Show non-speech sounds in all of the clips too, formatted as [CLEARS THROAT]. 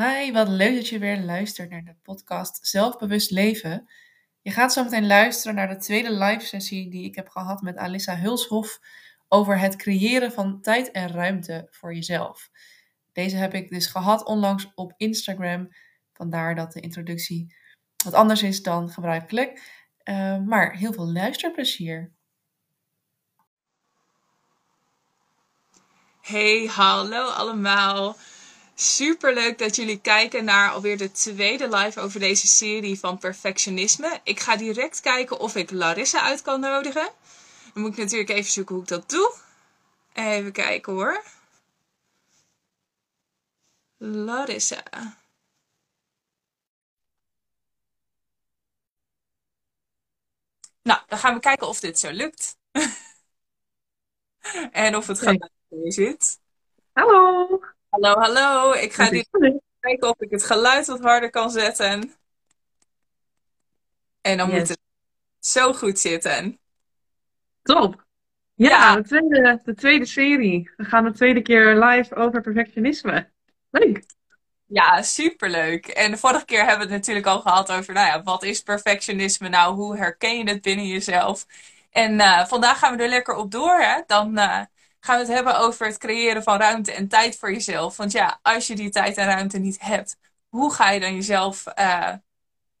Hi, wat leuk dat je weer luistert naar de podcast Zelfbewust Leven. Je gaat zo meteen luisteren naar de tweede live sessie die ik heb gehad met Alissa Hulshof over het creëren van tijd en ruimte voor jezelf. Deze heb ik dus gehad onlangs op Instagram, vandaar dat de introductie wat anders is dan gebruikelijk. Uh, maar heel veel luisterplezier. Hey, hallo allemaal. Super leuk dat jullie kijken naar alweer de tweede live over deze serie van perfectionisme. Ik ga direct kijken of ik Larissa uit kan nodigen. Dan moet ik natuurlijk even zoeken hoe ik dat doe. Even kijken hoor. Larissa. Nou, dan gaan we kijken of dit zo lukt. [LAUGHS] en of het geluid er zit. Hallo. Hallo, hallo. Ik ga nu kijken of ik het geluid wat harder kan zetten. En dan moet het zo goed zitten. Top. Ja, ja, De, tweede, de tweede serie. We gaan de tweede keer live over perfectionisme. Leuk. Ja, superleuk. En de vorige keer hebben we het natuurlijk al gehad over, nou ja, wat is perfectionisme nou? Hoe herken je het binnen jezelf? En uh, vandaag gaan we er lekker op door. Hè? Dan uh, gaan we het hebben over het creëren van ruimte en tijd voor jezelf. Want ja, als je die tijd en ruimte niet hebt, hoe ga je dan jezelf uh,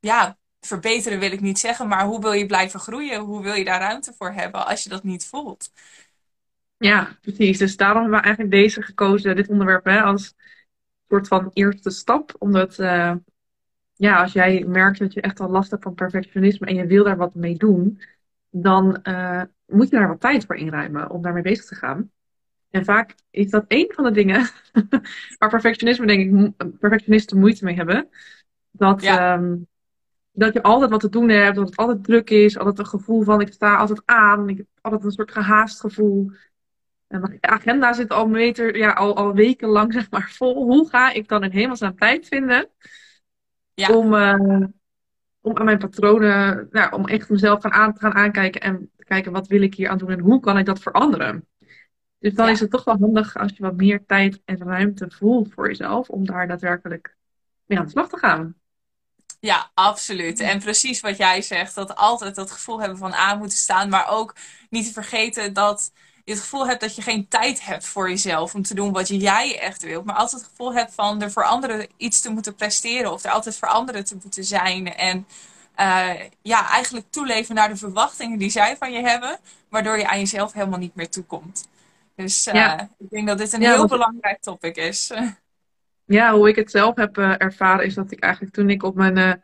ja, verbeteren, wil ik niet zeggen. Maar hoe wil je blijven groeien? Hoe wil je daar ruimte voor hebben als je dat niet voelt? Ja, precies. Dus daarom hebben we eigenlijk deze gekozen, dit onderwerp, hè, als soort van eerste stap. Omdat, uh, ja, als jij merkt dat je echt al last hebt van perfectionisme en je wil daar wat mee doen, dan uh, moet je daar wat tijd voor inruimen om daarmee bezig te gaan. En vaak is dat een van de dingen [LAUGHS] waar perfectionisme, denk ik, perfectionisten moeite mee hebben. Dat, ja. um, dat je altijd wat te doen hebt, dat het altijd druk is, altijd een gevoel van ik sta altijd aan, ik heb altijd een soort gehaast gevoel. En mijn agenda zit al, meter, ja, al, al weken lang [LAUGHS] zeg maar, vol. Hoe ga ik dan in hemelsnaam tijd vinden ja. om, uh, om aan mijn patronen, nou, om echt mezelf gaan aan, te gaan aankijken en kijken wat wil ik hier aan doen en hoe kan ik dat veranderen. Dus dan ja. is het toch wel handig als je wat meer tijd en ruimte voelt voor jezelf om daar daadwerkelijk mee aan de slag te gaan. Ja, absoluut. En precies wat jij zegt, dat altijd dat gevoel hebben van aan moeten staan, maar ook niet te vergeten dat je het gevoel hebt dat je geen tijd hebt voor jezelf om te doen wat jij echt wilt. Maar altijd het gevoel hebt van er voor anderen iets te moeten presteren. Of er altijd voor anderen te moeten zijn. En uh, ja, eigenlijk toeleven naar de verwachtingen die zij van je hebben. Waardoor je aan jezelf helemaal niet meer toekomt. Dus uh, ja. ik denk dat dit een ja, heel belangrijk topic is. [LAUGHS] Ja, hoe ik het zelf heb uh, ervaren is dat ik eigenlijk toen ik op mijn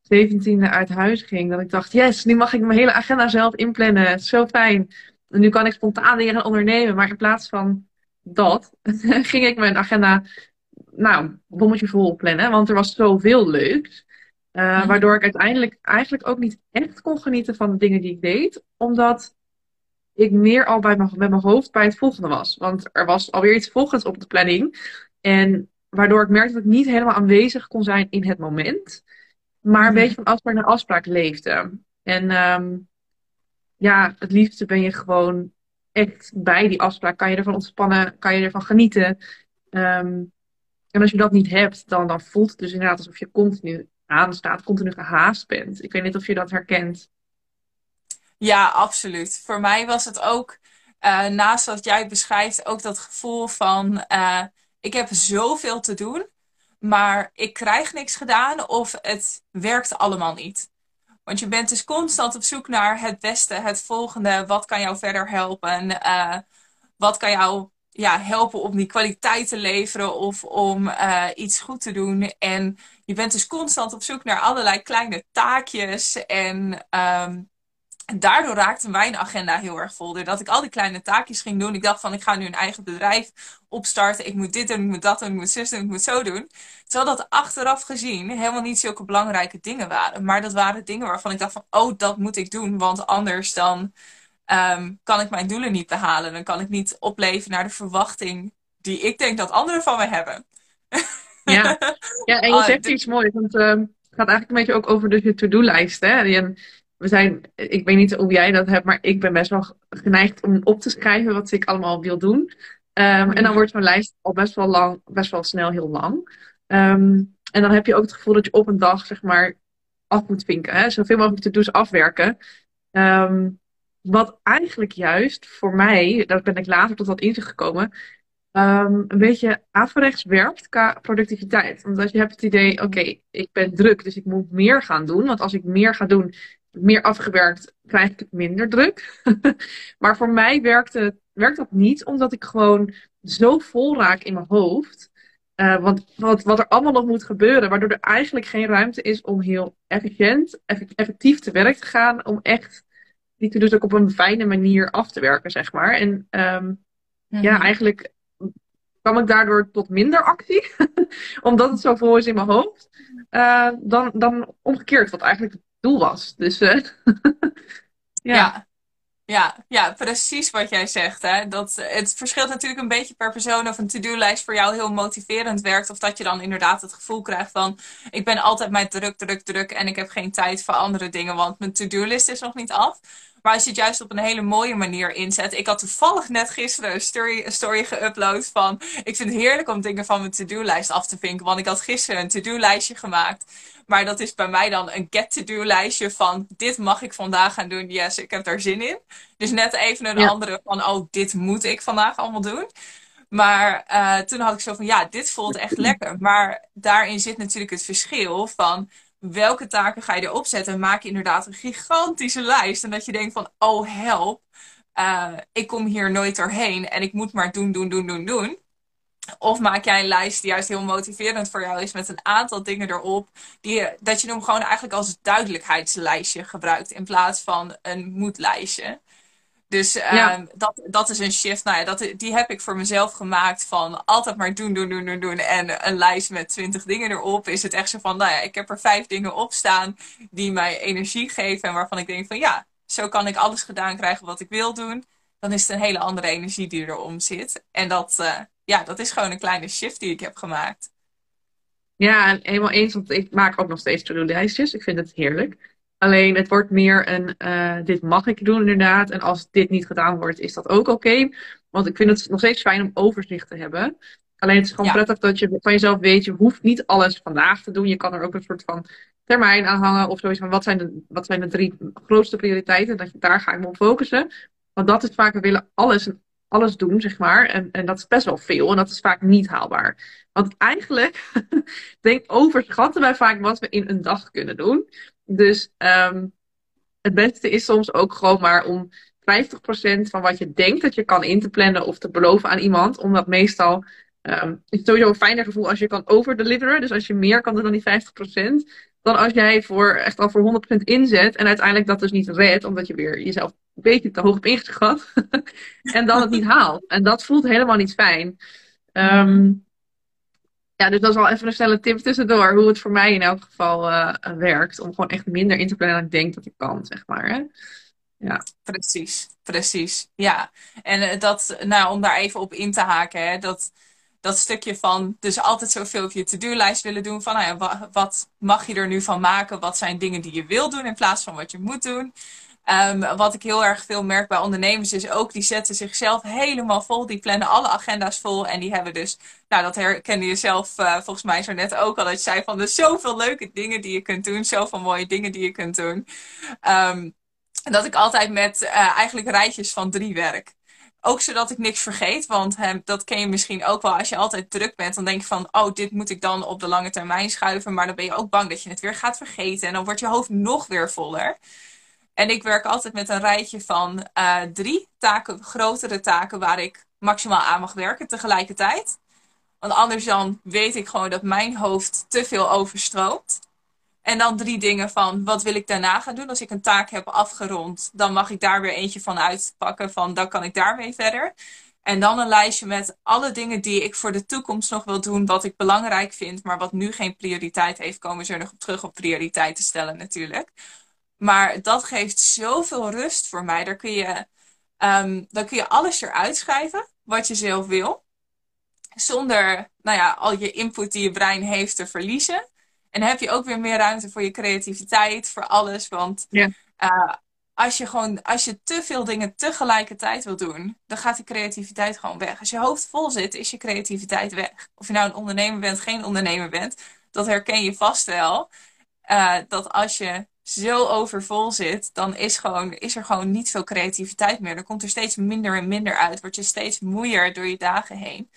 zeventiende uit huis ging. Dat ik dacht, yes, nu mag ik mijn hele agenda zelf inplannen. Zo fijn. Nu kan ik spontaan dingen gaan ondernemen. Maar in plaats van dat, [LAUGHS] ging ik mijn agenda, nou, bommetje vol plannen. Want er was zoveel leuks. Uh, Waardoor ik uiteindelijk eigenlijk ook niet echt kon genieten van de dingen die ik deed. Omdat ik meer al bij mijn, met mijn hoofd bij het volgende was. Want er was alweer iets volgens op de planning. En waardoor ik merkte dat ik niet helemaal aanwezig kon zijn in het moment. Maar een beetje van afspraak naar afspraak leefde. En um, ja, het liefste ben je gewoon echt bij die afspraak. Kan je ervan ontspannen, kan je ervan genieten. Um, en als je dat niet hebt, dan, dan voelt het dus inderdaad alsof je continu aanstaat, continu gehaast bent. Ik weet niet of je dat herkent. Ja, absoluut. Voor mij was het ook, uh, naast wat jij beschrijft, ook dat gevoel van: uh, ik heb zoveel te doen, maar ik krijg niks gedaan of het werkt allemaal niet. Want je bent dus constant op zoek naar het beste, het volgende. Wat kan jou verder helpen? Uh, wat kan jou ja, helpen om die kwaliteit te leveren of om uh, iets goed te doen? En je bent dus constant op zoek naar allerlei kleine taakjes. En um, daardoor raakte mijn agenda heel erg vol. Doordat ik al die kleine taakjes ging doen. Ik dacht van, ik ga nu een eigen bedrijf opstarten. Ik moet dit doen, ik moet dat doen, ik moet zus doen, ik moet zo doen. Terwijl dat achteraf gezien helemaal niet zulke belangrijke dingen waren. Maar dat waren dingen waarvan ik dacht van, oh, dat moet ik doen. Want anders dan um, kan ik mijn doelen niet behalen. Dan kan ik niet opleven naar de verwachting die ik denk dat anderen van me hebben. Ja, [LAUGHS] ja en je ah, zegt iets moois. Want uh, het gaat eigenlijk een beetje ook over de to-do-lijst. Hè? We zijn, ik weet niet hoe jij dat hebt, maar ik ben best wel geneigd om op te schrijven wat ik allemaal wil doen. Um, en dan wordt zo'n lijst al best wel lang, best wel snel heel lang. Ehm, en dan heb je ook het gevoel dat je op een dag, zeg maar, af moet vinken. Hè? Zoveel mogelijk to-do's afwerken. Ehm, wat eigenlijk juist voor mij, daar ben ik later tot dat inzicht gekomen, een beetje averechts werkt qua productiviteit. Omdat je hebt het idee, oké, ik ben druk, dus ik moet meer gaan doen. Want als ik meer ga doen, meer afgewerkt, krijg ik het minder druk. [LAUGHS] maar voor mij werkt, het, werkt dat niet, omdat ik gewoon zo vol raak in mijn hoofd. Uh, want wat, wat er allemaal nog moet gebeuren, waardoor er eigenlijk geen ruimte is om heel efficiënt, effectief te werk te gaan, om echt die dus ook op een fijne manier af te werken, zeg maar. En um, ja, mhm. eigenlijk kwam ik daardoor tot minder actie, [LAUGHS] omdat het zo vol is in mijn hoofd, uh, dan, dan omgekeerd, wat eigenlijk doel was. Dus [LAUGHS] uh, ja. ja. Ja, precies wat jij zegt. Hè? Dat, het verschilt natuurlijk een beetje per persoon of een to-do-lijst voor jou heel motiverend werkt. Of dat je dan inderdaad het gevoel krijgt van ik ben altijd met druk, druk, druk en ik heb geen tijd voor andere dingen, want mijn to-do-list is nog niet af. Maar als je het juist op een hele mooie manier inzet. Ik had toevallig net gisteren een story, een story geüpload van. Ik vind het heerlijk om dingen van mijn to-do-lijst af te vinken. Want ik had gisteren een to-do-lijstje gemaakt. Maar dat is bij mij dan een get-to-do-lijstje van. Dit mag ik vandaag gaan doen. Yes, ik heb daar zin in. Dus net even een andere van. Oh, dit moet ik vandaag allemaal doen. Maar uh, toen had ik zo van. Ja, dit voelt echt lekker. Maar daarin zit natuurlijk het verschil van welke taken ga je erop zetten? Maak je inderdaad een gigantische lijst. En dat je denkt van, oh help, uh, ik kom hier nooit doorheen en ik moet maar doen, doen, doen, doen, doen. Of maak jij een lijst die juist heel motiverend voor jou is met een aantal dingen erop. Die, dat je hem gewoon eigenlijk als duidelijkheidslijstje gebruikt in plaats van een moedlijstje. Dus ehm, dat, dat is een shift. Nou ja, dat, die heb ik voor mezelf gemaakt van altijd maar doen, doen, doen, doen, doen. En een lijst met twintig dingen erop. Is het echt zo van, nou ja, ik heb er vijf dingen op staan die mij energie geven. En waarvan ik denk van, ja, zo kan ik alles gedaan krijgen wat ik wil doen. Dan is het een hele andere energie die erom zit. En dat, uh, ja, dat is gewoon een kleine shift die ik heb gemaakt. Ja, helemaal eens. Want ik maak ook nog steeds to-do-lijstjes. Ik vind het heerlijk. Alleen het wordt meer een, uh, dit mag ik doen inderdaad. En als dit niet gedaan wordt, is dat ook oké. Want ik vind het nog steeds fijn om overzicht te hebben. Alleen het is gewoon prettig dat je van jezelf weet, je hoeft niet alles vandaag te doen. Je kan er ook een soort van termijn aan hangen of zoiets van wat zijn de, wat zijn de drie grootste prioriteiten. Dat je daar ga ik me op focussen. Want dat is vaak, we willen alles, alles doen, zeg maar. En, en dat is best wel veel en dat is vaak niet haalbaar. Want eigenlijk, [LAUGHS] denk, overschatten wij vaak wat we in een dag kunnen doen. Dus um, het beste is soms ook gewoon maar om 50% van wat je denkt dat je kan in te plannen of te beloven aan iemand. Omdat meestal um, is het sowieso een fijner gevoel als je kan overdeliveren. Dus als je meer kan doen dan die 50%. Dan als jij voor, echt al voor 100% inzet en uiteindelijk dat dus niet redt. Omdat je weer jezelf een beetje te hoog hebt ingeschat. [LAUGHS] en dan het niet haalt. En dat voelt helemaal niet fijn. Um, ja, dus dat is wel even een snelle tip tussendoor. Hoe het voor mij in elk geval uh, werkt. Om gewoon echt minder in te plannen dan ik denk dat ik kan, zeg maar. Hè? Ja. Precies, precies. Ja. En uh, dat, nou, om daar even op in te haken, hè, dat, dat stukje van dus altijd zoveel op je to-do-lijst willen doen. Van nou wat mag je er nu van maken? Wat zijn dingen die je wil doen in plaats van wat je moet doen? Um, wat ik heel erg veel merk bij ondernemers is ook, die zetten zichzelf helemaal vol. Die plannen alle agenda's vol. En die hebben dus, nou dat herkende je zelf uh, volgens mij zo net ook al. Dat je zei van, er zoveel leuke dingen die je kunt doen. Zoveel mooie dingen die je kunt doen. Um, dat ik altijd met uh, eigenlijk rijtjes van drie werk. Ook zodat ik niks vergeet. Want dat ken je misschien ook wel. Als je altijd druk bent, dan denk je van... oh, dit moet ik dan op de lange termijn schuiven. Maar dan ben je ook bang dat je het weer gaat vergeten. En dan wordt je hoofd nog weer voller. En ik werk altijd met een rijtje van uh, drie taken, grotere taken waar ik maximaal aan mag werken tegelijkertijd. Want anders dan weet ik gewoon dat mijn hoofd te veel overstroomt. En dan drie dingen van wat wil ik daarna gaan doen. Als ik een taak heb afgerond, dan mag ik daar weer eentje van uitpakken. Van dan kan ik daarmee verder. En dan een lijstje met alle dingen die ik voor de toekomst nog wil doen. Wat ik belangrijk vind, maar wat nu geen prioriteit heeft. Komen ze er nog op terug op prioriteiten stellen natuurlijk. Maar dat geeft zoveel rust voor mij. Daar kun je, um, dan kun je alles eruit schrijven wat je zelf wil. Zonder nou ja, al je input die je brein heeft te verliezen. En dan heb je ook weer meer ruimte voor je creativiteit, voor alles. Want uh, als je gewoon, als je te veel dingen tegelijkertijd wil doen, dan gaat die creativiteit gewoon weg. Als je hoofd vol zit, is je creativiteit weg. Of je nou een ondernemer bent, geen ondernemer bent, dat herken je vast wel. Uh, dat als je zo overvol zit, dan is, gewoon, is er gewoon niet veel creativiteit meer. Dan komt er steeds minder en minder uit. Word je steeds moeier door je dagen heen.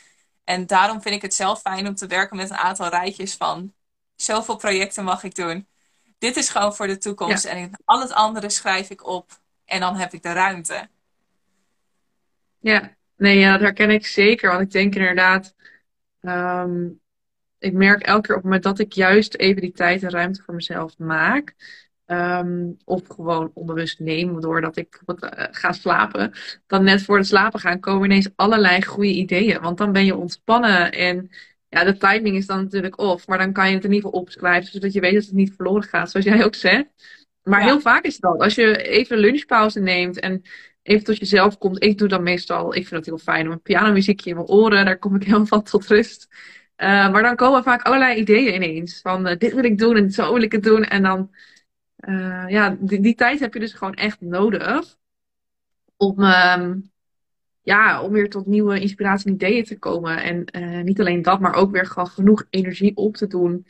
En daarom vind ik het zelf fijn om te werken met een aantal rijtjes van zoveel projecten mag ik doen. Dit is gewoon voor de toekomst. En al het andere schrijf ik op. En dan heb ik de ruimte. Ja, nee, ja, dat herken ik zeker. Want ik denk inderdaad, ehm, ik merk elke keer op het moment dat ik juist even die tijd en ruimte voor mezelf maak, Ehm, of gewoon onbewust neem, doordat ik uh, ga slapen. Dan net voor het slapen gaan komen ineens allerlei goede ideeën. Want dan ben je ontspannen en ja, de timing is dan natuurlijk off. Maar dan kan je het in ieder geval opschrijven, zodat je weet dat het niet verloren gaat, zoals jij ook zegt. Maar heel vaak is dat. Als je even een lunchpauze neemt en even tot jezelf komt. Ik doe dan meestal, ik vind het heel fijn om een pianomuziekje in mijn oren. Daar kom ik helemaal van tot rust. Uh, maar dan komen vaak allerlei ideeën ineens. Van uh, dit wil ik doen en zo wil ik het doen. En dan uh, ja, die, tijd heb je dus gewoon echt nodig om, um, ja, om weer tot nieuwe inspiratie en ideeën te komen. En uh, niet alleen dat, maar ook weer gewoon genoeg energie op te doen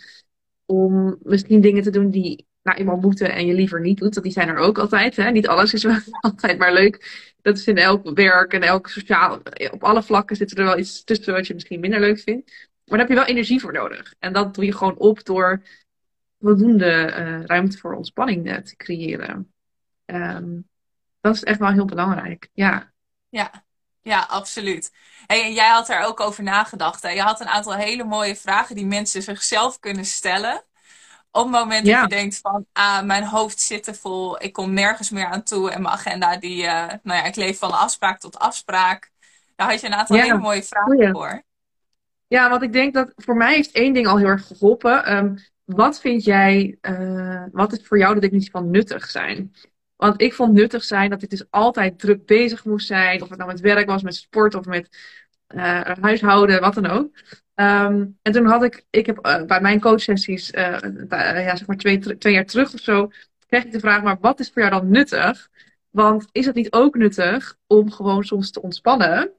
om misschien dingen te doen die nou eenmaal moeten en je liever niet doet. Want die zijn er ook altijd. Hè? Niet alles is [LAUGHS] wel altijd maar leuk. Dat is in elk werk en elk sociaal. Op alle vlakken zit er wel iets tussen wat je misschien minder leuk vindt. Maar daar heb je wel energie voor nodig. En dat doe je gewoon op door voldoende uh, ruimte voor ontspanning uh, te creëren. Um, dat is echt wel heel belangrijk. Ja, ja. ja absoluut. Hey, en jij had er ook over nagedacht. Hè? Je had een aantal hele mooie vragen die mensen zichzelf kunnen stellen. Op het moment dat je denkt van, ah, mijn hoofd zit er vol, ik kom nergens meer aan toe en mijn agenda, die, uh, nou ja, ik leef van afspraak tot afspraak. Daar had je een aantal hele mooie vragen voor. Ja, want ik denk dat voor mij heeft één ding al heel erg geholpen. Um, wat vind jij, uh, wat is voor jou de definitie van nuttig zijn? Want ik vond nuttig zijn dat ik dus altijd druk bezig moest zijn. Of het nou met werk was, met sport of met uh, huishouden, wat dan ook. Um, en toen had ik, ik heb uh, bij mijn coachsessies, ja, zeg maar twee, twee jaar terug of zo, kreeg ik de vraag, maar wat is voor jou dan nuttig? Want is het niet ook nuttig om gewoon soms te ontspannen?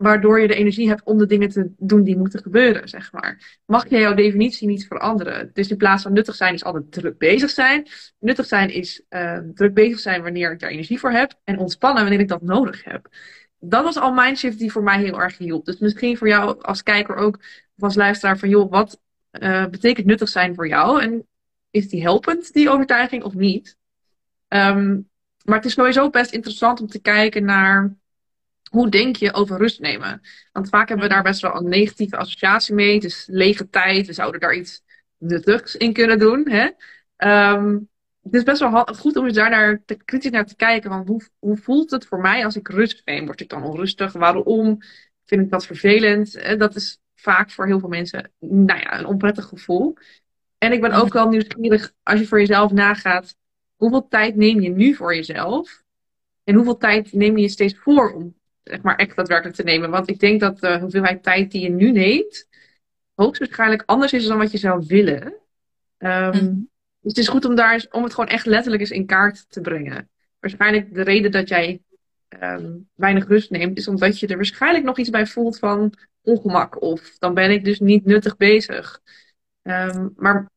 Waardoor je de energie hebt om de dingen te doen die moeten gebeuren, zeg maar. Mag jij jouw definitie niet veranderen? Dus in plaats van nuttig zijn is altijd druk bezig zijn. Nuttig zijn is uh, druk bezig zijn wanneer ik daar energie voor heb. En ontspannen wanneer ik dat nodig heb. Dat was al mijn shift die voor mij heel erg hielp. Dus misschien voor jou als kijker ook, of als luisteraar van, joh, wat uh, betekent nuttig zijn voor jou? En is die helpend, die overtuiging, of niet? Um, maar het is sowieso best interessant om te kijken naar hoe denk je over rust nemen? Want vaak hebben we daar best wel een negatieve associatie mee. Dus lege tijd, we zouden daar iets nuttigs in kunnen doen. Hè? Um, het is best wel goed om eens daar naar te, kritisch naar te kijken. Want hoe, hoe voelt het voor mij als ik rust neem? Word ik dan onrustig? Waarom? Vind ik dat vervelend? Dat is vaak voor heel veel mensen nou ja, een onprettig gevoel. En ik ben ook wel nieuwsgierig als je voor jezelf nagaat. Hoeveel tijd neem je nu voor jezelf? En hoeveel tijd neem je steeds voor om zeg maar echt daadwerkelijk te nemen. Want ik denk dat de hoeveelheid tijd die je nu neemt, hoogstwaarschijnlijk anders is dan wat je zou willen. Um, Dus het is goed om, daar, om het gewoon echt letterlijk eens in kaart te brengen. Waarschijnlijk de reden dat jij um, weinig rust neemt, is omdat je er waarschijnlijk nog iets bij voelt van ongemak. Of dan ben ik dus niet nuttig bezig. Um, maar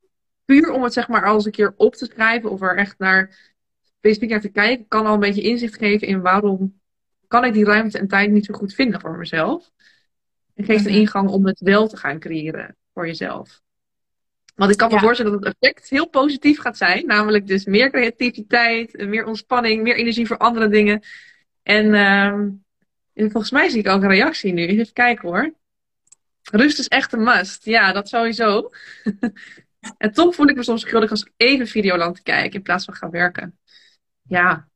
puur om het zeg maar als een keer op te schrijven of er echt naar specifiek naar te kijken, kan al een beetje inzicht geven in waarom kan ik die ruimte en tijd niet zo goed vinden voor mezelf. En geeft een mhm. ingang om het wel te gaan creëren voor jezelf. Want ik kan me voorstellen dat het effect heel positief gaat zijn. Namelijk dus meer creativiteit, meer ontspanning, meer energie voor andere dingen. En uh, volgens mij zie ik ook een reactie nu. Even kijken hoor. Rust is echt een must. Ja, dat sowieso. [LAUGHS] en toch voel ik me soms schuldig als ik even Videoland kijk in plaats van gaan werken. Ja,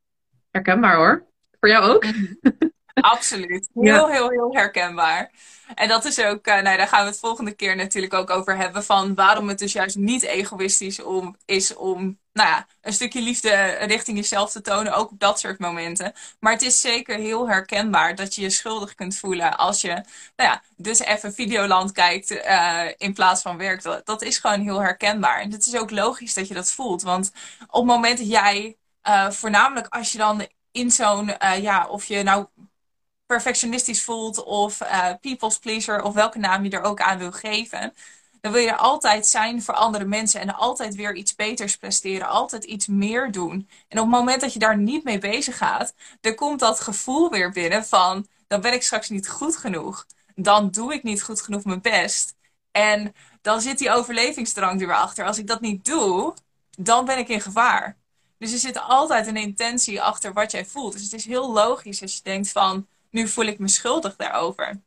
herkenbaar hoor. Voor jou ook? Mhm. [LAUGHS] Absoluut. Heel, heel, heel herkenbaar. En dat is ook, uh, nou, daar gaan we het volgende keer natuurlijk ook over hebben. Van waarom het dus juist niet egoïstisch om, is om nou ja, een stukje liefde richting jezelf te tonen. Ook op dat soort momenten. Maar het is zeker heel herkenbaar dat je je schuldig kunt voelen als je, nou ja, dus even Videoland kijkt uh, in plaats van werk. Dat, dat is gewoon heel herkenbaar. En het is ook logisch dat je dat voelt. Want op het moment dat jij uh, voornamelijk als je dan in zo'n, uh, ja, of je nou perfectionistisch voelt of uh, people's pleaser of welke naam je er ook aan wil geven. Dan wil je altijd zijn voor andere mensen en altijd weer iets beters presteren, altijd iets meer doen. En op het moment dat je daar niet mee bezig gaat, dan komt dat gevoel weer binnen van, dan ben ik straks niet goed genoeg. Dan doe ik niet goed genoeg mijn best. En dan zit die overlevingsdrang er weer achter. Als ik dat niet doe, dan ben ik in gevaar. Dus er zit altijd een intentie achter wat jij voelt. Dus het is heel logisch als je denkt van, nu voel ik me schuldig daarover.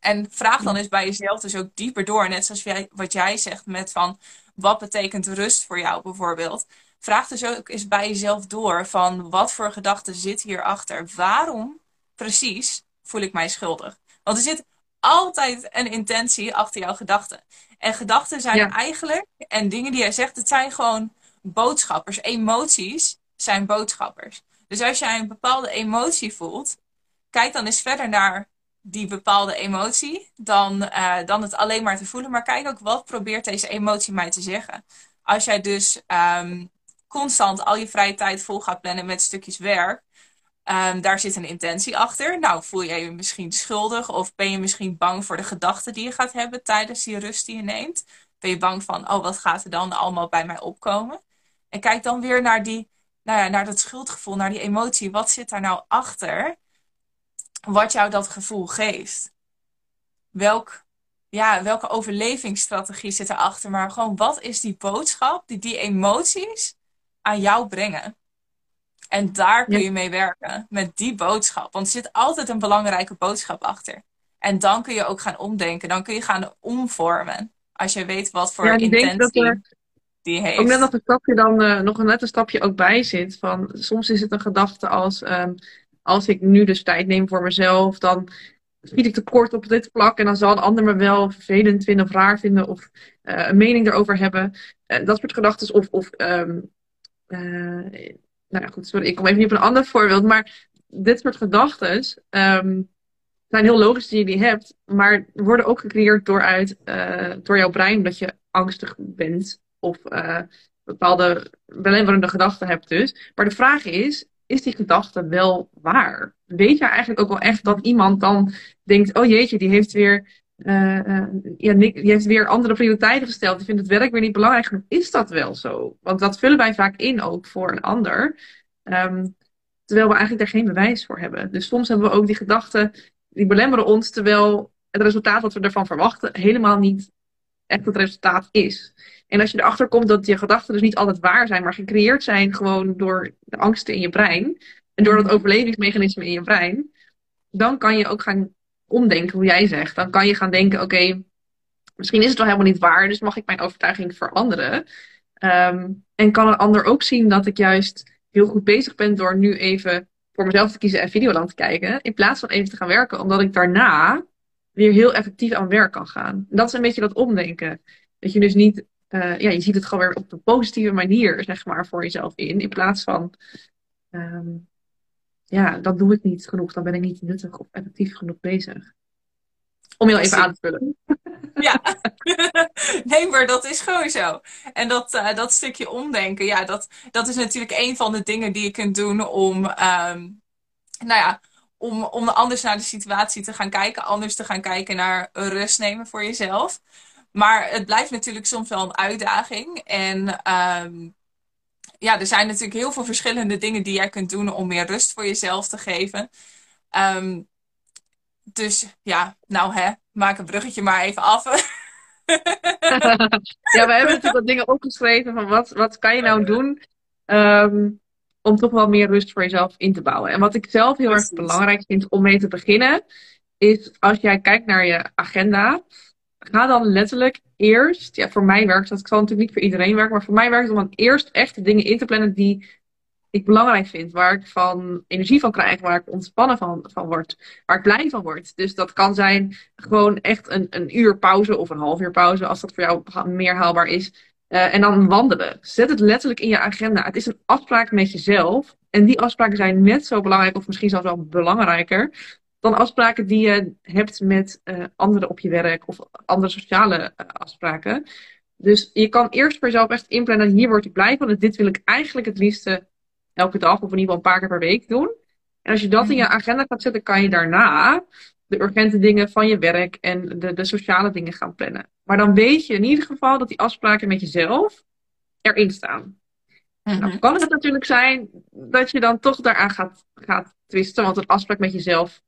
En vraag dan eens bij jezelf dus ook dieper door. Net zoals jij, wat jij zegt met van, wat betekent rust voor jou bijvoorbeeld. Vraag dus ook eens bij jezelf door van, wat voor gedachte zit hierachter? Waarom precies voel ik mij schuldig? Want er zit altijd een intentie achter jouw gedachten. En gedachten zijn eigenlijk, en dingen die jij zegt, het zijn gewoon boodschappers. Emoties zijn boodschappers. Dus als jij een bepaalde emotie voelt, kijk dan eens verder naar die bepaalde emotie dan, uh, dan het alleen maar te voelen. Maar kijk ook wat probeert deze emotie mij te zeggen. Als jij dus um, constant al je vrije tijd vol gaat plannen met stukjes werk, um, daar zit een intentie achter. Nou, voel je je misschien schuldig of ben je misschien bang voor de gedachten die je gaat hebben tijdens die rust die je neemt? Ben je bang van, oh, wat gaat er dan allemaal bij mij opkomen? En kijk dan weer naar, die, nou ja, naar dat schuldgevoel, naar die emotie. Wat zit daar nou achter? Wat jou dat gevoel geeft. Welk, ja, welke overlevingsstrategie zit erachter? Maar gewoon, wat is die boodschap die die emoties aan jou brengen? En daar kun je mee werken, met die boodschap. Want er zit altijd een belangrijke boodschap achter. En dan kun je ook gaan omdenken. Dan kun je gaan omvormen. Als je weet wat voor ja, intentie die heeft. Ook net dat een stapje dan uh, nog een net een stapje ook bij zit. Van, soms is het een gedachte als... Um, als ik nu dus tijd neem voor mezelf, dan schiet ik tekort op dit vlak. En dan zal een ander me wel vervelend vinden of raar vinden of uh, een mening erover hebben. Uh, dat soort gedachten. Of, of um, nou ja, goed, sorry, ik kom even niet op een ander voorbeeld. Maar dit soort gedachten um, zijn heel logisch die je die hebt. Maar worden ook gecreëerd door, uit, door jouw brein dat je angstig bent of uh, bepaalde belemmerende gedachten hebt dus. Maar de vraag is, is die gedachte wel waar? Weet je eigenlijk ook wel echt dat iemand dan denkt, oh jeetje, die heeft weer, uh, uh, ja, die heeft weer andere prioriteiten gesteld. Die vindt het werk weer niet belangrijk Is dat wel zo? Want dat vullen wij vaak in ook voor een ander. Um, terwijl we eigenlijk daar geen bewijs voor hebben. Dus soms hebben we ook die gedachten, die belemmeren ons, terwijl het resultaat wat we ervan verwachten helemaal niet echt het resultaat is. En als je erachter komt dat je gedachten dus niet altijd waar zijn, maar gecreëerd zijn gewoon door de angsten in je brein en door dat mhm. overlevingsmechanisme in je brein, dan kan je ook gaan omdenken hoe jij zegt. Dan kan je gaan denken, oké, misschien is het wel helemaal niet waar, dus mag ik mijn overtuiging veranderen. Um, en kan een ander ook zien dat ik juist heel goed bezig ben door nu even voor mezelf te kiezen en Videoland te kijken, in plaats van even te gaan werken, omdat ik daarna weer heel effectief aan werk kan gaan. dat is een beetje dat omdenken. Dat je dus niet, uh, ja, je ziet het gewoon weer op een positieve manier, zeg maar, voor jezelf in. In plaats van, um, ja, dan doe ik niet genoeg, dan ben ik niet nuttig of effectief genoeg bezig. Om je even aan te vullen. [LAUGHS] Ja, [LAUGHS] nee, maar dat is gewoon zo. En dat, uh, dat stukje omdenken, ja, dat, dat is natuurlijk een van de dingen die je kunt doen om, um, nou ja, om, om anders naar de situatie te gaan kijken, anders te gaan kijken naar rust nemen voor jezelf. Maar het blijft natuurlijk soms wel een uitdaging. En um, ja, er zijn natuurlijk heel veel verschillende dingen die jij kunt doen om meer rust voor jezelf te geven. Um, dus ja, nou hè, maak een bruggetje maar even af. [LAUGHS] ja, we hebben natuurlijk wat dingen opgeschreven van wat, wat kan je nou doen um, om toch wel meer rust voor jezelf in te bouwen. En wat ik zelf heel erg belangrijk vind om mee te beginnen, is als jij kijkt naar je agenda, ga dan letterlijk eerst, ja, voor mij werkt dat, ik zal natuurlijk niet voor iedereen werken, maar voor mij werkt het om dan eerst echt de dingen in te plannen die ik belangrijk vind, waar ik van energie van krijg, waar ik ontspannen van, van word, waar ik blij van word. Dus dat kan zijn gewoon echt een, een uur pauze of een half uur pauze, als dat voor jou meer haalbaar is. Uh, en dan wandelen. Zet het letterlijk in je agenda. Het is een afspraak met jezelf. En die afspraken zijn net zo belangrijk, of misschien zelfs wel belangrijker, dan afspraken die je hebt met uh, anderen op je werk of andere sociale uh, afspraken. Dus je kan eerst voor jezelf echt inplannen, hier word ik blij van en dit wil ik eigenlijk het liefste elke dag of in ieder geval een paar keer per week doen. En als je dat in je agenda gaat zetten, kan je daarna de urgente dingen van je werk en de, de sociale dingen gaan plannen. Maar dan weet je in ieder geval dat die afspraken met jezelf erin staan. Mhm. Nou, kan het natuurlijk zijn dat je dan toch daaraan gaat, gaat twisten, want een afspraak met jezelf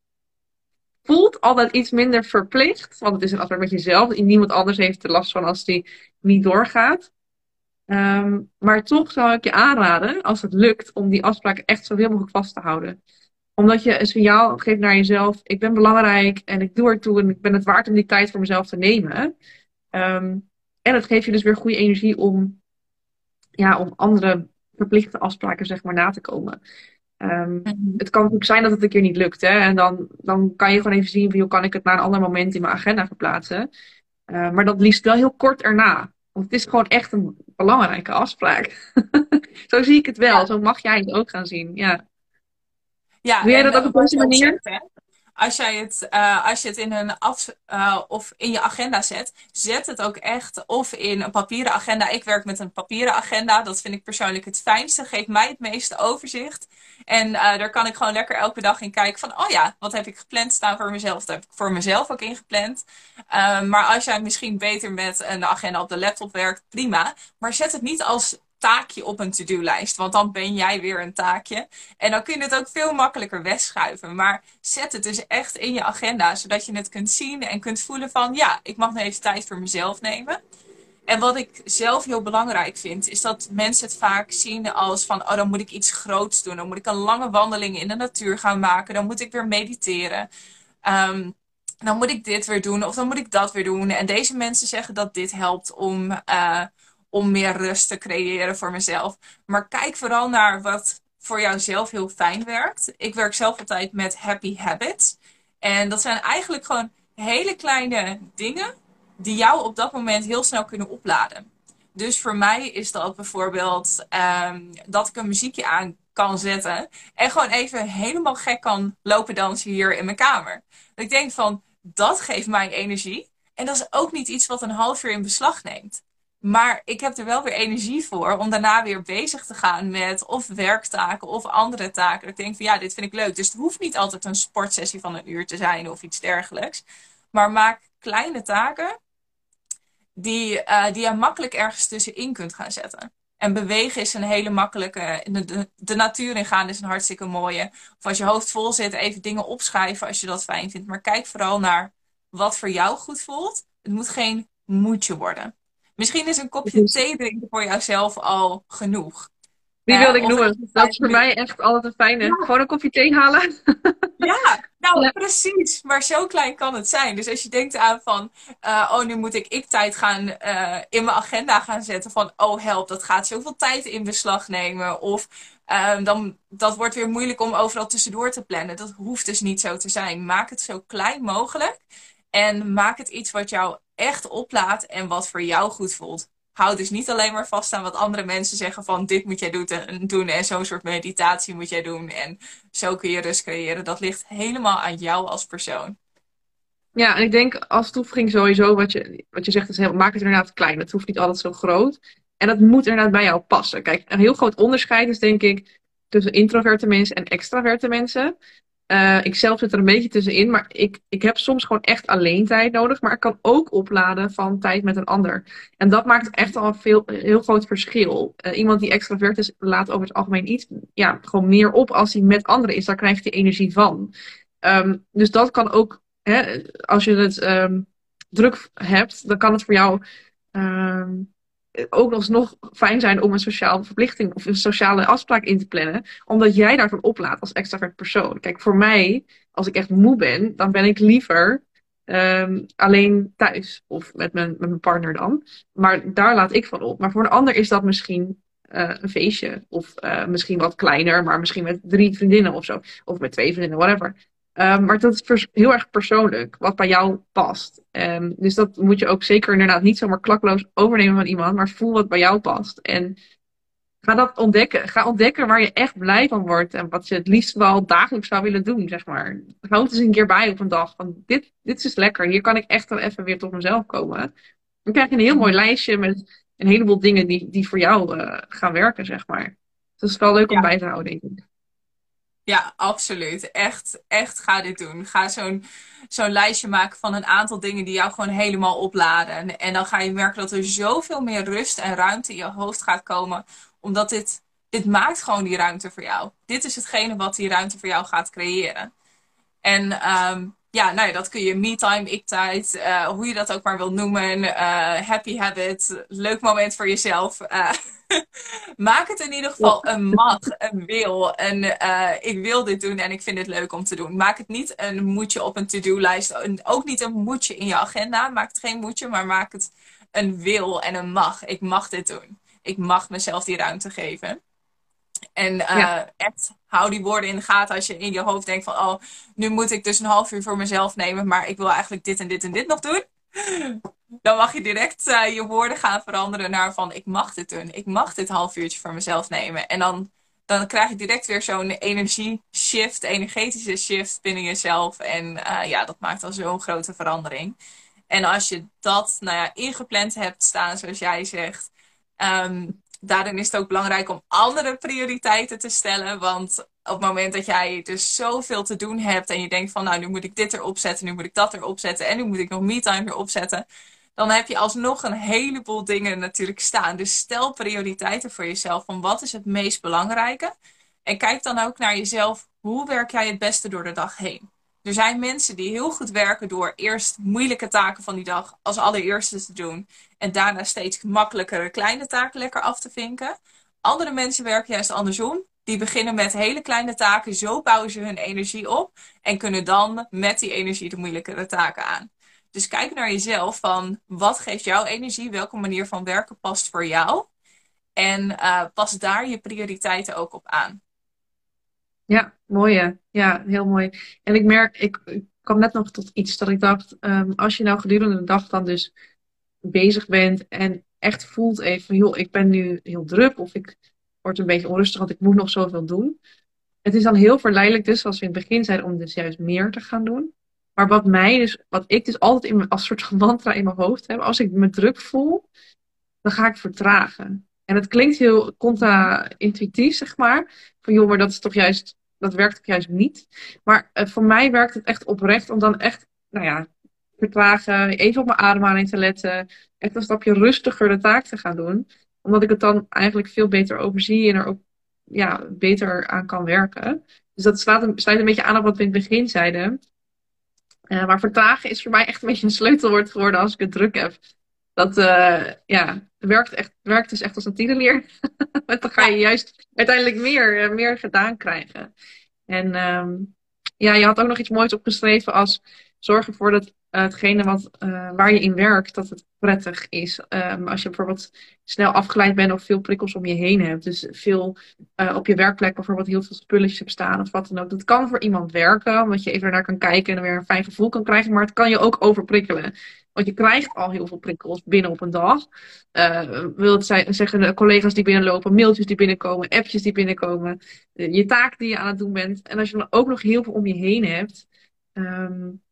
voelt altijd iets minder verplicht, want het is een afspraak met jezelf. Niemand anders heeft er last van als die niet doorgaat. Ehm, maar toch zou ik je aanraden, als het lukt, om die afspraken echt zoveel mogelijk vast te houden. Omdat je een signaal geeft naar jezelf: ik ben belangrijk en ik doe ertoe en ik ben het waard om die tijd voor mezelf te nemen. Ehm, en het geeft je dus weer goede energie om, ja, om andere verplichte afspraken zeg maar, na te komen. Ehm, Mhm. het kan natuurlijk zijn dat het een keer niet lukt. Hè? En dan, dan kan je gewoon even zien van, hoe kan ik het naar een ander moment in mijn agenda verplaatsen. Uh, maar dat liefst wel heel kort erna. Want het is gewoon echt een belangrijke afspraak. [LAUGHS] zo zie ik het wel. Ja. Zo mag jij het ook gaan zien. Ja. Ja, Doe jij dat ook op deze je ook manier? als, jij het, eh, als je het in een af, eh, of in je agenda zet, zet het ook echt of in een papieren agenda. Ik werk met een papieren agenda. Dat vind ik persoonlijk het fijnste. Geeft mij het meeste overzicht. En eh, daar kan ik gewoon lekker elke dag in kijken van, oh ja, wat heb ik gepland staan voor mezelf? Dat heb ik voor mezelf ook ingepland. Maar als jij misschien beter met een agenda op de laptop werkt, prima. Maar zet het niet als taakje op een to-do-lijst. Want dan ben jij weer een taakje. En dan kun je het ook veel makkelijker wegschuiven. Maar zet het dus echt in je agenda. Zodat je het kunt zien en kunt voelen van... Ja, ik mag nu even tijd voor mezelf nemen. En wat ik zelf heel belangrijk vind... is dat mensen het vaak zien als van... Oh, dan moet ik iets groots doen. Dan moet ik een lange wandeling in de natuur gaan maken. Dan moet ik weer mediteren. Um, dan moet ik dit weer doen. Of dan moet ik dat weer doen. En deze mensen zeggen dat dit helpt om... Uh, om meer rust te creëren voor mezelf. Maar kijk vooral naar wat voor jouzelf heel fijn werkt. Ik werk zelf altijd met happy habits. En dat zijn eigenlijk gewoon hele kleine dingen die jou op dat moment heel snel kunnen opladen. Dus voor mij is dat bijvoorbeeld um, dat ik een muziekje aan kan zetten en gewoon even helemaal gek kan lopen dansen hier in mijn kamer. Ik denk van, dat geeft mij energie. En dat is ook niet iets wat een half uur in beslag neemt. Maar ik heb er wel weer energie voor om daarna weer bezig te gaan met of werktaken of andere taken. Ik denk van ja, dit vind ik leuk. Dus het hoeft niet altijd een sportsessie van een uur te zijn of iets dergelijks. Maar maak kleine taken die, uh, die je makkelijk ergens tussenin kunt gaan zetten. En bewegen is een hele makkelijke. De, de, natuur in gaan is een hartstikke mooie. Of als je hoofd vol zit, even dingen opschrijven als je dat fijn vindt. Maar kijk vooral naar wat voor jou goed voelt. Het moet geen moedje worden. Misschien is een kopje thee drinken voor jouzelf al genoeg. Die wilde ik noemen. Dat is voor mij echt altijd een fijne. Ja. Gewoon een kopje thee halen. [LAUGHS] Ja, nou ja. precies. Maar zo klein kan het zijn. Dus als je denkt aan van, uh, oh nu moet ik ik tijd gaan uh, in mijn agenda gaan zetten van, oh help, dat gaat zoveel tijd in beslag nemen. Of uh, dan, dat wordt weer moeilijk om overal tussendoor te plannen. Dat hoeft dus niet zo te zijn. Maak het zo klein mogelijk. En maak het iets wat jou echt oplaat en wat voor jou goed voelt. Houd dus niet alleen maar vast aan wat andere mensen zeggen van dit moet jij doen en zo'n soort meditatie moet jij doen en zo kun je rust creëren. Dat ligt helemaal aan jou als persoon. Ja, en ik denk als toevoeging sowieso wat je, wat je zegt is maak het inderdaad klein. Het hoeft niet altijd zo groot. En dat moet inderdaad bij jou passen. Kijk, een heel groot onderscheid is denk ik tussen introverte mensen en extraverte mensen. Uh, ik zelf zit er een beetje tussenin, maar ik, ik heb soms gewoon echt alleen tijd nodig. Maar ik kan ook opladen van tijd met een ander. En dat maakt echt al een veel, heel groot verschil. Uh, iemand die extravert is, laat over het algemeen iets ja, gewoon meer op als hij met anderen is. Daar krijgt hij energie van. Um, dus dat kan ook, hè, als je het um, druk hebt, dan kan het voor jou um, ook alsnog fijn zijn om een sociale verplichting of een sociale afspraak in te plannen. Omdat jij daarvan oplaat als extravert persoon. Kijk, voor mij, als ik echt moe ben, dan ben ik liever um, alleen thuis. Of met mijn, met mijn partner dan. Maar daar laat ik van op. Maar voor een ander is dat misschien uh, een feestje. Of uh, misschien wat kleiner, maar misschien met drie vriendinnen of zo. Of met twee vriendinnen, whatever. Um, maar dat is heel erg persoonlijk, wat bij jou past. Um, dus dat moet je ook zeker inderdaad niet zomaar klakloos overnemen van iemand, maar voel wat bij jou past. En ga dat ontdekken. Ga ontdekken waar je echt blij van wordt en wat je het liefst wel dagelijks zou willen doen, zeg maar. Houd het eens een keer bij op een dag. Van dit, dit is lekker, hier kan ik echt wel even weer tot mezelf komen. Dan krijg je een heel mooi lijstje met een heleboel dingen die, die voor jou uh, gaan werken, zeg maar. Dus het is wel leuk om bij te houden, denk ik. Ja, absoluut. Echt, echt ga dit doen. Ga zo'n zo'n lijstje maken van een aantal dingen die jou gewoon helemaal opladen. En dan ga je merken dat er zoveel meer rust en ruimte in je hoofd gaat komen. Omdat dit, dit maakt gewoon die ruimte voor jou. Dit is hetgene wat die ruimte voor jou gaat creëren. En ehm, ja, nou ja, dat kun je me-time, ik-tijd, uh, hoe je dat ook maar wilt noemen. Uh, happy habit, leuk moment voor jezelf. Uh, [LAUGHS] maak het in ieder geval een mag, een wil. Ik wil dit doen en ik vind het leuk om te doen. Maak het niet een moedje op een to-do-lijst. Ook niet een moedje in je agenda. Maak het geen moedje, maar maak het een wil en een mag. Ik mag dit doen. Ik mag mezelf die ruimte geven. En uh, echt hou die woorden in de gaten als je in je hoofd denkt van, oh, nu moet ik dus een half uur voor mezelf nemen, maar ik wil eigenlijk dit en dit en dit nog doen. [LAUGHS] Dan mag je direct uh, je woorden gaan veranderen naar van, ik mag dit doen. Ik mag dit half uurtje voor mezelf nemen. En dan, dan krijg je direct weer zo'n energie shift, energetische shift binnen jezelf. En uh, ja, dat maakt al zo'n grote verandering. En als je dat, nou ja, ingepland hebt staan, zoals jij zegt, um, daarin is het ook belangrijk om andere prioriteiten te stellen. Want op het moment dat jij dus zoveel te doen hebt en je denkt van nou nu moet ik dit erop zetten, nu moet ik dat erop zetten en nu moet ik nog me-time erop zetten. Dan heb je alsnog een heleboel dingen natuurlijk staan. Dus stel prioriteiten voor jezelf van wat is het meest belangrijke. En kijk dan ook naar jezelf, hoe werk jij het beste door de dag heen? Er zijn mensen die heel goed werken door eerst moeilijke taken van die dag als allereerste te doen. En daarna steeds makkelijkere kleine taken lekker af te vinken. Andere mensen werken juist andersom. Die beginnen met hele kleine taken. Zo bouwen ze hun energie op. En kunnen dan met die energie de moeilijkere taken aan. Dus kijk naar jezelf van wat geeft jouw energie? Welke manier van werken past voor jou? En uh, pas daar je prioriteiten ook op aan. Ja, mooi. Ja, heel mooi. En ik merk, ik, ik kwam net nog tot iets dat ik dacht, um, als je nou gedurende de dag dan dus bezig bent en echt voelt even, joh, ik ben nu heel druk of ik word een beetje onrustig, want ik moet nog zoveel doen. Het is dan heel verleidelijk dus, zoals we in het begin zeiden, om dus juist meer te gaan doen. Maar wat mij dus, wat ik dus altijd in mijn, als soort van mantra in mijn hoofd heb, als ik me druk voel, dan ga ik vertragen. En het klinkt heel contra-intuïtief, zeg maar. Van joh, maar dat is toch juist dat werkt ook juist niet. Maar uh, voor mij werkt het echt oprecht om dan echt, nou ja, vertragen, even op mijn ademhaling te letten. Echt een stapje rustiger de taak te gaan doen. Omdat ik het dan eigenlijk veel beter overzie en er ook ja, beter aan kan werken. Dus dat slaat een, sluit een beetje aan op wat we in het begin zeiden. Uh, maar vertragen is voor mij echt een beetje een sleutelwoord geworden als ik het druk heb. Dat uh, ja, werkt, echt, werkt dus echt als een tierenleer. [LAUGHS] dan ga je juist uiteindelijk meer, eh, meer gedaan krijgen. En um, ja, je had ook nog iets moois opgeschreven als zorg ervoor dat uh, hetgene wat, uh, waar je in werkt, dat het prettig is. Um, als je bijvoorbeeld snel afgeleid bent of veel prikkels om je heen hebt. Dus veel uh, op je werkplek bijvoorbeeld heel veel spulletjes hebt staan of wat dan ook. Dat kan voor iemand werken, omdat je even naar kan kijken en weer een fijn gevoel kan krijgen. Maar het kan je ook overprikkelen. Want je krijgt al heel veel prikkels binnen op een dag. Uh, wil het zijn, zeggen de collega's die binnenlopen, mailtjes die binnenkomen, appjes die binnenkomen, uh, je taak die je aan het doen bent. En als je dan ook nog heel veel om je heen hebt, um,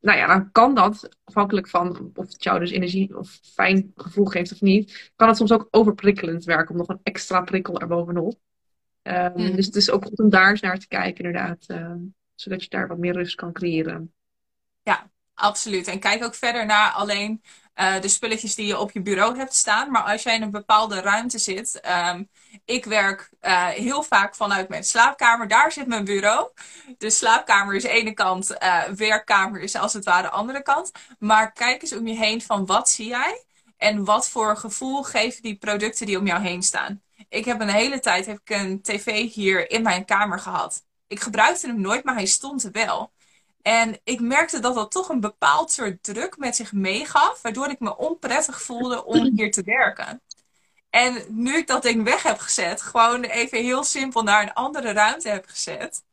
nou ja, dan kan dat, afhankelijk van of het jou dus energie of fijn gevoel geeft of niet, kan het soms ook overprikkelend werken om nog een extra prikkel erbovenop. Um, mm. Dus het is ook goed om daar eens naar te kijken, inderdaad, uh, zodat je daar wat meer rust kan creëren. Ja, absoluut. En kijk ook verder naar alleen uh, de spulletjes die je op je bureau hebt staan. Maar als jij in een bepaalde ruimte zit. Um, ik werk uh, heel vaak vanuit mijn slaapkamer. Daar zit mijn bureau. De slaapkamer is de ene kant. Uh, werkkamer is als het ware de andere kant. Maar kijk eens om je heen van wat zie jij? En wat voor gevoel geven die producten die om jou heen staan? Ik heb een hele tijd heb ik een tv hier in mijn kamer gehad. Ik gebruikte hem nooit, maar hij stond er wel. En ik merkte dat dat toch een bepaald soort druk met zich meegaf, waardoor ik me onprettig voelde om [CLEARS THROAT] hier te werken. En nu ik dat ding weg heb gezet, gewoon even heel simpel naar een andere ruimte heb gezet,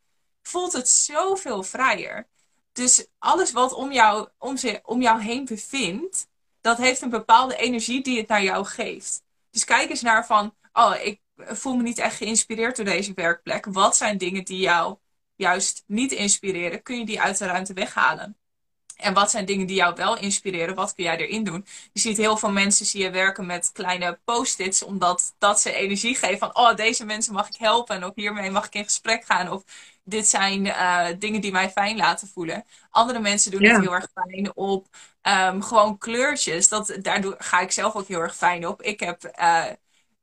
voelt het zoveel vrijer. Dus alles wat om jou, om, ze, om jou heen bevindt, dat heeft een bepaalde energie die het naar jou geeft. Dus kijk eens naar van, oh, ik voel me niet echt geïnspireerd door deze werkplek. Wat zijn dingen die jou juist niet inspireren, kun je die uit de ruimte weghalen. En wat zijn dingen die jou wel inspireren? Wat kun jij erin doen? Je ziet heel veel mensen zie je werken met kleine post-its, omdat dat ze energie geven van, oh, deze mensen mag ik helpen. Of hiermee mag ik in gesprek gaan. Of dit zijn uh, dingen die mij fijn laten voelen. Andere mensen doen het heel erg fijn op um, gewoon kleurtjes. Dat, daardoor ga ik zelf ook heel erg fijn op. Ik heb uh,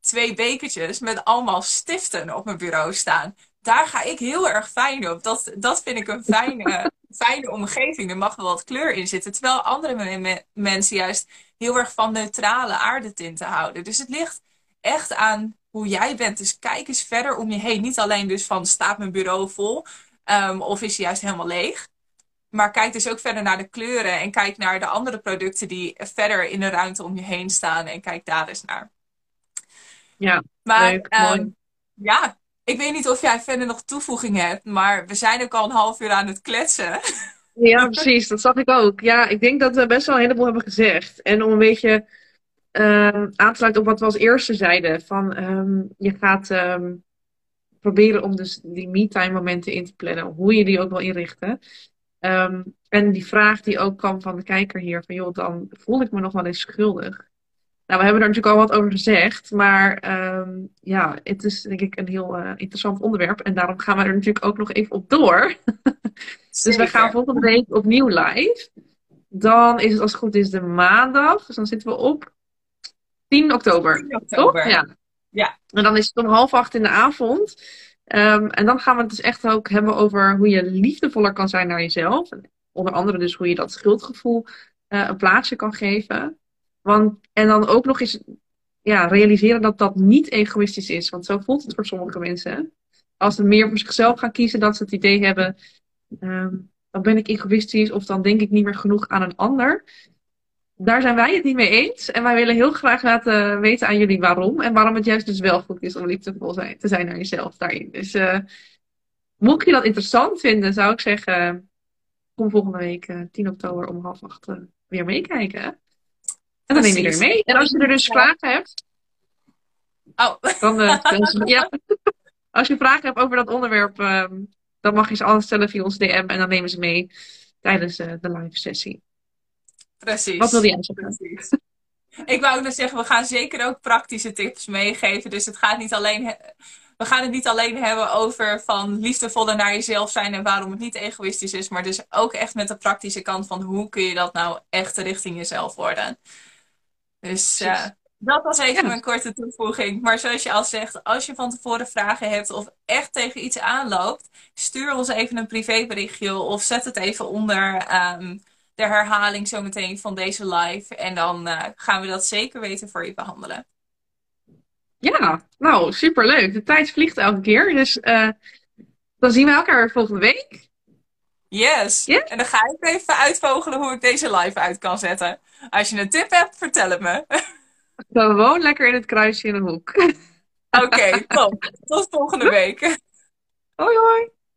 twee bekertjes met allemaal stiften op mijn bureau staan. Daar ga ik heel erg fijn op. Dat, dat vind ik een fijne, [LAUGHS] fijne omgeving. Er mag wel wat kleur in zitten. Terwijl andere me mensen juist heel erg van neutrale aardetinten houden. Dus het ligt echt aan hoe jij bent. Dus kijk eens verder om je heen. Niet alleen dus van staat mijn bureau vol um, of is hij juist helemaal leeg. Maar kijk dus ook verder naar de kleuren en kijk naar de andere producten die verder in de ruimte om je heen staan en kijk daar eens naar. Ja, maar leuk, um, mooi. Ja, ik weet niet of jij verder nog toevoegingen hebt, maar we zijn ook al een half uur aan het kletsen. Ja, precies. Dat zag ik ook. Ja, ik denk dat we best wel een heleboel hebben gezegd. En om een beetje uh, aan te sluiten op wat we als eerste zeiden. Van um, je gaat um, proberen om dus die me-time momenten in te plannen. Hoe je die ook wil inrichten. En die vraag die ook kwam van de kijker hier. Van joh, dan voel ik me nog wel eens schuldig. Nou, we hebben er natuurlijk al wat over gezegd. Maar ja, het is denk ik een heel uh, interessant onderwerp. En daarom gaan we er natuurlijk ook nog even op door. [LAUGHS] dus we gaan volgende week opnieuw live. Dan is het als het goed is de maandag. Dus dan zitten we op 10 oktober. 10 oktober. Toch? Ja. ja. En dan is het om half acht in de avond. Um, en dan gaan we het dus echt ook hebben over hoe je liefdevoller kan zijn naar jezelf. Onder andere dus hoe je dat schuldgevoel uh, een plaatsje kan geven. Want, en dan ook nog eens ja, realiseren dat dat niet egoïstisch is. Want zo voelt het voor sommige mensen. Als ze meer voor zichzelf gaan kiezen, dat ze het idee hebben. Um, dan ben ik egoïstisch of dan denk ik niet meer genoeg aan een ander daar zijn wij het niet mee eens. En wij willen heel graag laten weten aan jullie waarom. En waarom het juist dus wel goed is om liefdevol zijn, te zijn naar jezelf daarin. Dus uh, mocht je dat interessant vinden, zou ik zeggen, kom volgende week uh, eh, 10 oktober om half acht uh, weer meekijken. En dan neem je er mee. En als je er dus vragen hebt, oh. dan, [LAUGHS] dan ja. als je vragen hebt over dat onderwerp, ehm, dan mag je ze altijd stellen via ons DM en dan nemen ze mee tijdens de live sessie. Precies. Wat wil jij zeggen? Precies. Ik wou ook zeggen, we gaan zeker ook praktische tips meegeven. Dus het gaat niet alleen, we gaan het niet alleen hebben over van liefdevoller naar jezelf zijn en waarom het niet egoïstisch is. Maar dus ook echt met de praktische kant van hoe kun je dat nou echt richting jezelf worden. Dus uh, dat was even ja. mijn korte toevoeging. Maar zoals je al zegt, als je van tevoren vragen hebt of echt tegen iets aanloopt, stuur ons even een privéberichtje of zet het even onder. Um, de herhaling zometeen van deze live. En dan uh, gaan we dat zeker weten voor je behandelen. Ja, nou, superleuk. De tijd vliegt elke keer. Dus uh, dan zien we elkaar volgende week. Yes. En dan ga ik even uitvogelen hoe ik deze live uit kan zetten. Als je een tip hebt, vertel het me. Gewoon lekker in het kruisje in de hoek. Oké, okay, top. Tot volgende week. Hoi hoi.